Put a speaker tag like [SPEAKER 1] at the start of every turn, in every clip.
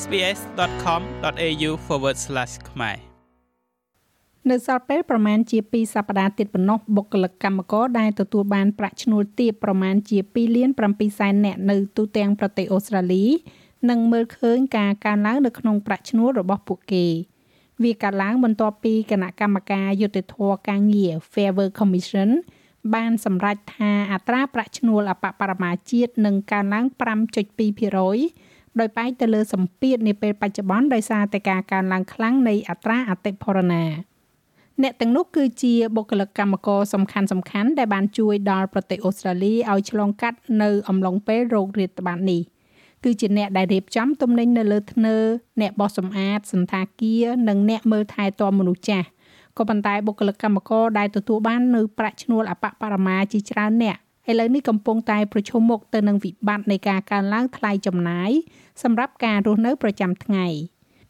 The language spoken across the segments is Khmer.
[SPEAKER 1] sbs.com.au/ ខ្មែរ
[SPEAKER 2] នៅសល់ពេលប្រមាណជា2សប្តាហ៍ទៀតប៉ុណ្ណោះបុគ្គលិកកម្មករដែលទទួលបានប្រាក់ឈ្នួលទាបប្រមាណជា2លាន7សែននាក់នៅទូទាំងប្រទេសអូស្ត្រាលីនឹងមើលឃើញការកើនឡើងនៅក្នុងប្រាក់ឈ្នួលរបស់ពួកគេវាកើតឡើងបន្ទាប់ពីគណៈកម្មការយុតិធធការងារ Fair Work Commission បានសម្រេចថាអត្រាប្រាក់ឈ្នួលអបបរមាជាតិនឹងកើនឡើង5.2% ដោយផ្អែកទៅលើសម្ពាធនាពេលបច្ចុប្បន្នដោយសារតែការកើនឡើងខ្លាំងនៃអត្រាអតិផរណាអ្នកទាំងនោះគឺជាបុគ្គលិកកម្មករសំខាន់សំខាន់ដែលបានជួយដល់ប្រទេសអូស្ត្រាលីឲ្យឆ្លងកាត់នៅអំឡុងពេលโรគរាតត្បាតនេះគឺជាអ្នកដែលរៀបចំទំនិញនៅលើធ្នើអ្នកបោសសម្អាតសន្តាគារនិងអ្នកមើលថែទាំមនុស្សចាស់ក៏ប៉ុន្តែបុគ្គលិកកម្មករដែលទទួលបាននៅប្រាក់ឈ្នួលអបបរមាជាច្រើនអ្នក ឥឡូវនេះកំពុងតែប្រឈមមុខទៅនឹងវិបត្តិនៃការកើនឡើងថ្លៃចំណាយសម្រាប់ការរស់នៅប្រចាំថ្ងៃ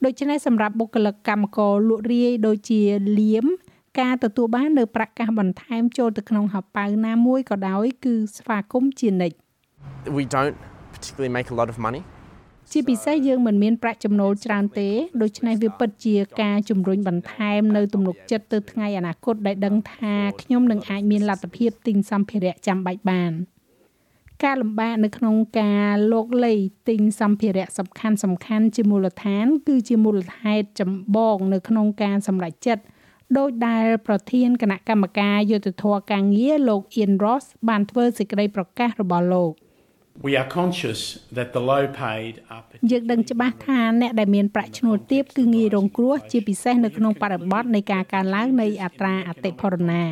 [SPEAKER 2] ដូច្នេះសម្រាប់បុគ្គលិកកម្មករលក់រាយដូចជាលៀមការទទួលបាននៅប្រាក់កាសបន្ថែមចូលទៅក្នុងហបៅណាមួយក៏ដោយគឺស្វាគមន៍ជានិច្ច
[SPEAKER 3] We don't particularly make a lot of money
[SPEAKER 2] ជាពិសេសយើងមិនមានប្រាក់ចំណូលច្រើនទេដូច្នេះវាពិតជាការជំរុញបន្ថែមនៅទំនុកចិត្តទៅថ្ងៃអនាគតដែលដឹងថាខ្ញុំនឹងអាចមានលទ្ធភាពទិញសម្ភារៈចាំបាច់បានការលំបាកនៅក្នុងការលោកលៃទិញសម្ភារៈសំខាន់សំខាន់ជាមូលដ្ឋាន គឺជាមូលហេតុចម្បងនៅក្នុងការសម្រេចចិត្តដោយដែលប្រធានគណៈកម្មការយុទ្ធធរការងារលោក Ian Ross បានធ្វើសេចក្តីប្រកាសរបស់លោក
[SPEAKER 4] We are conscious that the low paid are
[SPEAKER 2] យើងដឹងច្បាស់ថាអ្នកដែលមានប្រាក់ឈ្នួលទាបគឺងាយរងគ្រោះជាពិសេសនៅក្នុងបរិបទនៃការកើនឡើងនៃអត្រាអតិផរណា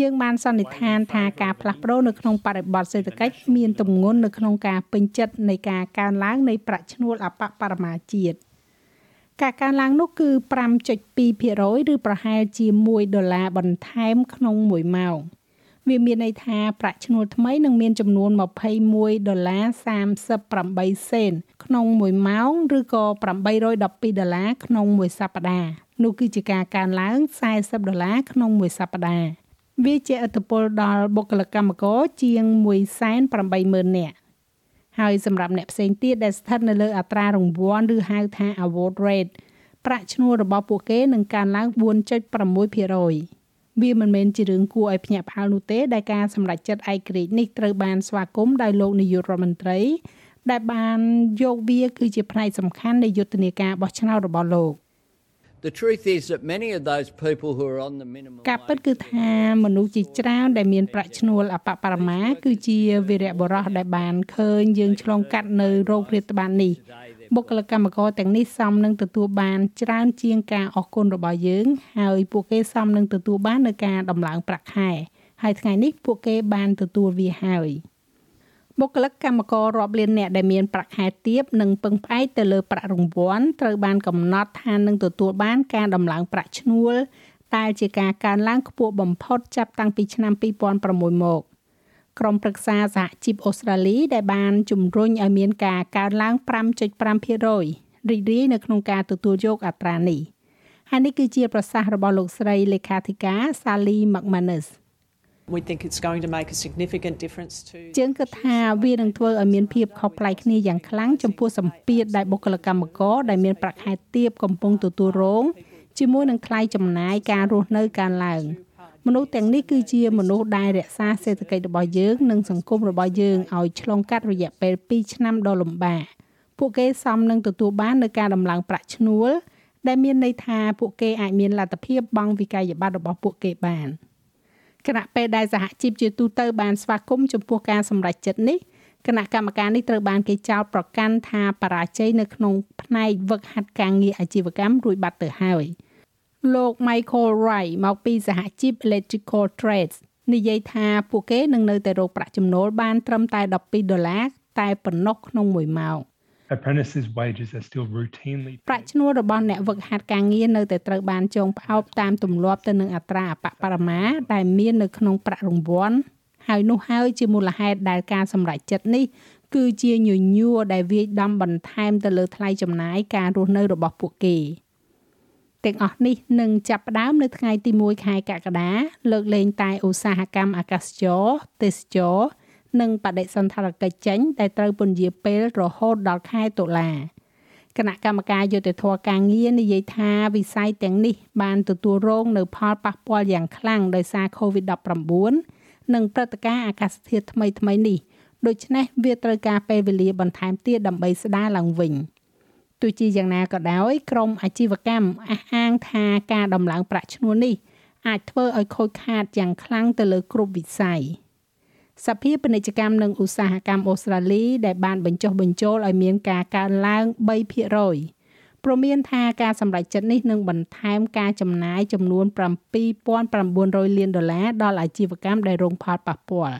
[SPEAKER 2] យើងបានសន្និដ្ឋានថាការផ្លាស់ប្ដូរនៅក្នុងបរិបទសេដ្ឋកិច្ចមានទម្ងន់នៅក្នុងការពេញចិត្តនៃការកើនឡើងនៃប្រាក់ឈ្នួលអបបរមាជាតិការកើនឡើងនោះគឺ5.2%ឬប្រហែលជា1ដុល្លារបន្ថែមក្នុង1ម៉ោង វាមានន័យថាប្រាក់ឈ្នួលថ្មីនឹងមានចំនួន21ដុល្លារ38សេនក្នុង1ម៉ោងឬក៏812ដុល្លារក្នុងមួយសប្តាហ៍នោះគឺជាការកើនឡើង40ដុល្លារក្នុងមួយសប្តាហ៍វាជាឥទ្ធិពលដល់បុគ្គលិកកម្មករជាង180,000នាក់ហើយសម្រាប់អ្នកផ្សេងទៀតដែលស្ថិតនៅលើអត្រារង្វាន់ឬហៅថា award rate ប្រាក់ឈ្នួលរបស់ពួកគេនឹងកើនឡើង4.6% វាមិនមែនជារឿងគួរឲ្យភ្ញាក់ផ្អើលនោះទេដែលការសម្រេចចិត្តឯករាជ្យនេះត្រូវបានស្វាគមន៍ដោយលោកនាយករដ្ឋមន្ត្រីដែលបានយកវាគឺជាផ្នែកសំខាន់នៃយុទ្ធនាការបោះឆ្នោតរបស់លោក
[SPEAKER 5] The truth is that many of those people who are on the minimum
[SPEAKER 2] ការពិតគឺថាមនុស្សជាច្រើនដែលមានប្រាក់ឈ្នួលអបបរមាគឺជាវីរៈបុរសដែលបានឃើញយើងឆ្លងកាត់នៅโรគរាតត្បាតនេះ បុគ្គលិកកម្មករទាំងនេះសមនឹងទទួលបានច្រើនជាងការអស់គុណរបស់យើង ហើយពួកគេសមនឹងទទួលបាននៅការដំឡើងប្រាក់ខែហើយថ្ងៃនេះពួកគេបានទទួលវាហើយ។បុគ្គលិកកម្មកររាប់លានអ្នកដែលមានប្រាក់ខែទាបនិងពឹងផ្អែកទៅលើប្រាក់រង្វាន់ត្រូវបានកំណត់ថានឹងទទួលបានការដំឡើងប្រាក់ឈ្នួលតែជាការកើនឡើងខ្ពស់បំផុតចាប់តាំងពីឆ្នាំ2006មក ក្រុមប្រឹក្សាសហជីពអូស្ត្រាលីដែលបានជំរុញឲ្យមានការកើនឡើង5.5%រីករាយនៅក្នុងការទទួលយកអត្រានេះហើយនេះគឺជាប្រសាសន៍របស់លោកស្រីលេខាធិការ Sally McManus
[SPEAKER 6] we think it's going to make a significant difference to
[SPEAKER 2] ជាងគិតថាវានឹងធ្វើឲ្យមានភាពខុសប្លែកគ្នាយ៉ាងខ្លាំងចំពោះសម្ពាធដែលបុគ្គលិកកម្មករដែលមានប្រាក់ខែទាបកំពុងទទួលរងជាមួយនឹងថ្លៃចំណាយការរស់នៅកើនឡើង មនុស្សទាំងនេះគឺជាមនុស្សដែលរក្សាសេដ្ឋកិច្ចរបស់យើងនិងសង្គមរបស់យើងឲ្យឆ្លងកាត់រយៈពេល2ឆ្នាំដ៏លំបាកពួកគេសមនឹងទទួលបាននៅការដំឡើងប្រាក់ឈ្នួលដែលមានន័យថាពួកគេអាចមានលទ្ធភាពបង់វិក័យប័ត្ររបស់ពួកគេបាន។គណៈពេលដែលសហជីពជាទូទៅបានស្វាគមន៍ចំពោះការសម្រេចចិត្តនេះគណៈកម្មការនេះត្រូវបានគេចោទប្រកាន់ថាបរាជ័យនៅក្នុងផ្នែកវឹកហាត់ការងារអាជីវកម្មរួចបាត់ទៅហើយ លោក Michael Wright មកពីសហជីព Electrical Trades និយាយថាពួកគេនឹងនៅតែរកប្រាក់ចំណូលបានត្រឹមតែ12ដុល្លារតែប៉ុណ្ណោះក្នុងមួយម៉ោង
[SPEAKER 7] apprentices wages are still routinely
[SPEAKER 2] ប្រាក់ឈ្នួលរបស់អ្នកវឹកហាត់ការងារនៅតែត្រូវបានចងផ្អោបតាមទម្លាប់ទៅនឹងអត្រាអបបរមាដែលមាននៅក្នុងប្រាក់រង្វាន់ហើយនោះហើយជាមូលហេតុដែលការសម្រេចចិត្តនេះគឺជាញញួរដែលវាយដំបន្ថែមទៅលើថ្លៃចំណាយការរស់នៅរបស់ពួកគេ ទាំងអស់នេះនឹងចាប់ផ្ដើមនៅថ្ងៃទី1ខែកក្កដាលើកលែងតែឧស្សាហកម្មអាកាសចរទេសចរនិងបដិសណ្ឋារកិច្ចចេញដែលត្រូវពន្យាពេលរហូតដល់ខែតុលាគគណៈកម្មការយុតិធធការងារនិយាយថាវិស័យទាំងនេះបានទទួលរងនៅផលប៉ះពាល់យ៉ាងខ្លាំងដោយសារ COVID-19 និងព្រឹត្តិការណ៍អាកាសធាតុថ្មីៗនេះដូច្នេះវាត្រូវការពេលវេលាបន្ថែមទៀតដើម្បីស្ដារឡើងវិញ ទោះជាយ៉ាងណាក៏ដោយក្រមអាជីវកម្មអះអាងថាការដំឡើងប្រាក់ឈ្នួលនេះអាចធ្វើឲ្យខូចខាតយ៉ាងខ្លាំងទៅលើគ្រប់វិស័យសភាពាណិជ្ជកម្មនិងឧស្សាហកម្មអូស្ត្រាលីដែលបានបញ្ចុះបញ្ចូលឲ្យមានការកើនឡើង3%ព្រមមានថាការសម្រេចចិត្តនេះនឹងបន្ថែមការចំណាយចំនួន7900លានដុល្លារដល់អាជីវកម្មដែលរងផលប៉ះពាល់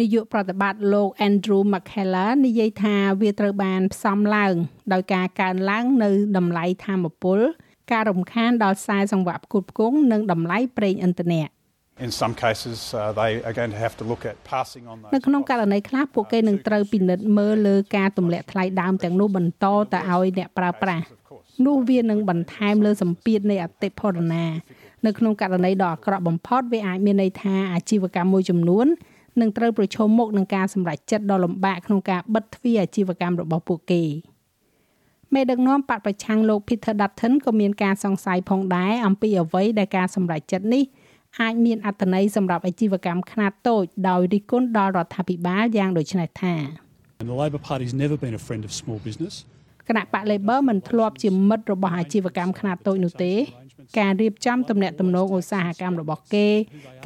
[SPEAKER 2] នាយកប្រតិបត្តិលោក Andrew McKellar និយាយថាវាត្រូវបានផ្សំឡើងដោយការកើនឡើងនៅតម្លៃធម្មពលការរំខានដល់ខ្សែសង្វាក់ផ្គត់ផ្គង់និងតម្លៃប្រេងឥន្ធនៈ
[SPEAKER 8] In some cases, uh, they are going to have to look at passing on those.
[SPEAKER 2] នៅក្នុងករណីខ្លះពួកគេនឹងត្រូវពិនិត្យមើលលើការទម្លាក់ថ្លៃដើមទាំងនោះបន្តទៅឲ្យអ្នកប្រើប្រាស់នោះវានឹងបន្ថែមលើសម្ពាធនៃអតិផរណា នៅក្នុងករណីដ៏អាក្រក់បំផុតវាអាចមានន័យថាអាជីវកម្មមួយចំនួន នឹងត្រូវប្រឈមមុខនឹងការសម្រេចចិត្តដ៏លំបាកក្នុងការបិទទ្វារអាជីវកម្មរបស់ពួកគេមេដឹកនាំបកប្រឆាំងលោក Peter Dutton ក៏មានការសង្ស័យផងដែរអំពីអ្វីដែលការសម្រេចចិត្តនេះអាចមានអត្ថន័យសម្រាប់អាជីវកម្មខ្នាតតូចដោយរិះគន់ដល់រដ្ឋាភិបាលយ៉ាងដូចនេះថា
[SPEAKER 9] And the Labor Party's never been a friend of small business.
[SPEAKER 2] គណៈបក Labor មិនធ្លាប់ជាមិត្តរបស់អាជីវកម្មខ្នាតតូចនោះទេ ការរៀបចំទំនាក់ទំនងឧស្សាហកម្មរបស់គេ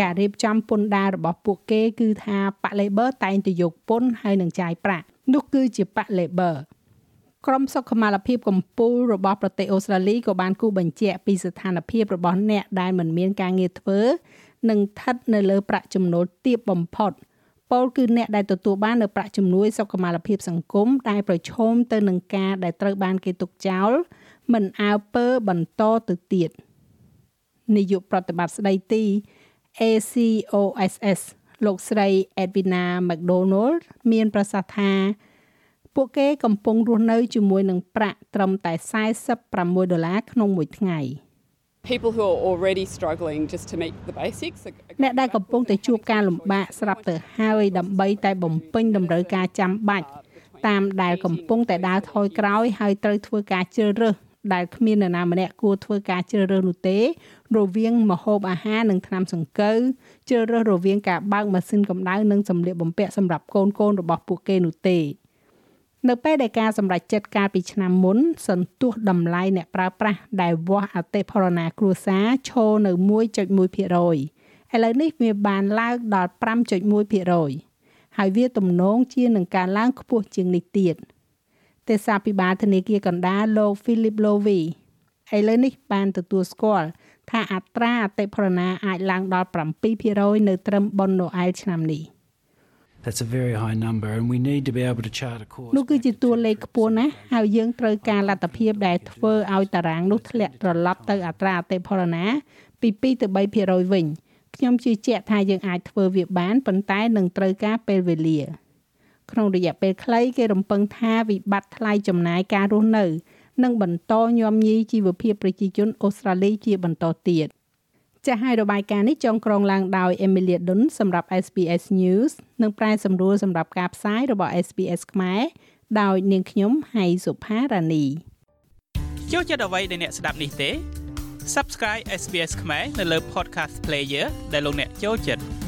[SPEAKER 2] ការរៀបចំពន្ធដាររបស់ពួកគេ គឺថាបក Labor តែងតែយកពន្ធហើយនឹងចាយប្រាក់នោះគឺជាបក Labor ក្រុមសុខុមាលភាពកម្ពុជារបស់ប្រទេសអូស្ត្រាលីក៏បានគូបញ្ជាក់ពីស្ថានភាពរបស់អ្នកដែលមិនមានការងារធ្វើនិងស្ថិតនៅលើប្រាក់ចំណូលទាបបំផុតពលគឺអ្នកដែលទទួលបាននៅប្រាក់ជំនួយសុខុមាលភាពសង្គមដែលប្រឈមទៅនឹងការដែលត្រូវបានគេទុកចោលមិនអើពើបន្តទៅទៀត នាយកប្រតិបត្តិស្ដីទី ACOSS លោកស្រី Edwina McDonald មានប្រសាសន៍ថាពួកគេកំពុងរស់នៅជាមួយនឹងប្រាក់ត្រឹមតែ46ដុល្លារក្នុងមួយថ្ងៃ
[SPEAKER 10] people who are already struggling just to meet the basics
[SPEAKER 2] អ្នកដែលកំពុងតែជួបការលំបាកស្រាប់ទៅហើយដើម្បីតែបំពេញតម្រូវការចាំបាច់តាមដែលកំពុងតែដើរថយក្រោយហើយត្រូវធ្វើការជ្រើសរើស ដែលគ្មាននរណាម្នាក់គួរធ្វើការជ្រើសរើសនោះទេ រវាងម្ហូបអាហារនិងថ្នាំសង្កូវជ្រើសរើសរវាងការបើកម៉ាស៊ីនកម្ដៅនិងសម្លៀកបំពាក់សម្រាប់កូនកូនរបស់ពួកគេនោះទេនៅពេលដែលការសម្រេចចិត្តកាលពីឆ្នាំមុន សន្ទុះតម្លៃអ្នកប្រើប្រាស់ដែលវាស់អតិផរណាគ្រួសារឈរនៅ1.1%ឥឡូវនេះវាបានឡើងដល់5.1%ហើយវាទំនងជានឹងការឡើងខ្ពស់ជាងនេះទៀត ទេសាភិបាលធនាគារកណ្ដាលលោក Philip Lowy ឥឡូវនេះបានទទួលស្គាល់ថាអត្រាអតិផរណាអាចឡើងដល់7%នៅត្រឹមបុណ្យណូអែលឆ្នាំនេះ។
[SPEAKER 11] That's a very high number and we need to be able to chart a course
[SPEAKER 2] នោះគឺជាតួលេខខ្ពស់ណាស់ហើយយើងត្រូវការលទ្ធភាពដែលធ្វើឲ្យតារាងនោះធ្លាក់ត្រឡប់ទៅអត្រាអតិផរណាពី2ទៅ3%វិញខ្ញុំជឿជាក់ថាយើងអាចធ្វើវាបានប៉ុន្តែនឹងត្រូវការពេលវេលា ក្នុងរយៈពេលខ្លីគេរំពឹងថាវិបត្តិថ្លៃចំណាយការរស់នៅនឹងបន្តញោមញីជីវភាពប្រជាជនអូស្ត្រាលីជាបន្តទៀត។ចាស់ហើយរបាយការណ៍នេះចងក្រងឡើងដោយ Emilia Dun សម្រាប់ SBS News និងប្រែសម្រួលសម្រាប់ការផ្សាយរបស់ SBS ខ្មែរដោយនាងខ្ញុំហៃសុផារ៉ានី
[SPEAKER 1] ចូលចិត្តអ្វីដែលអ្នកស្ដាប់នេះទេ Subscribe SBS ខ្មែរនៅលើ Podcast Player ដែលលោកអ្នកចូលចិត្ត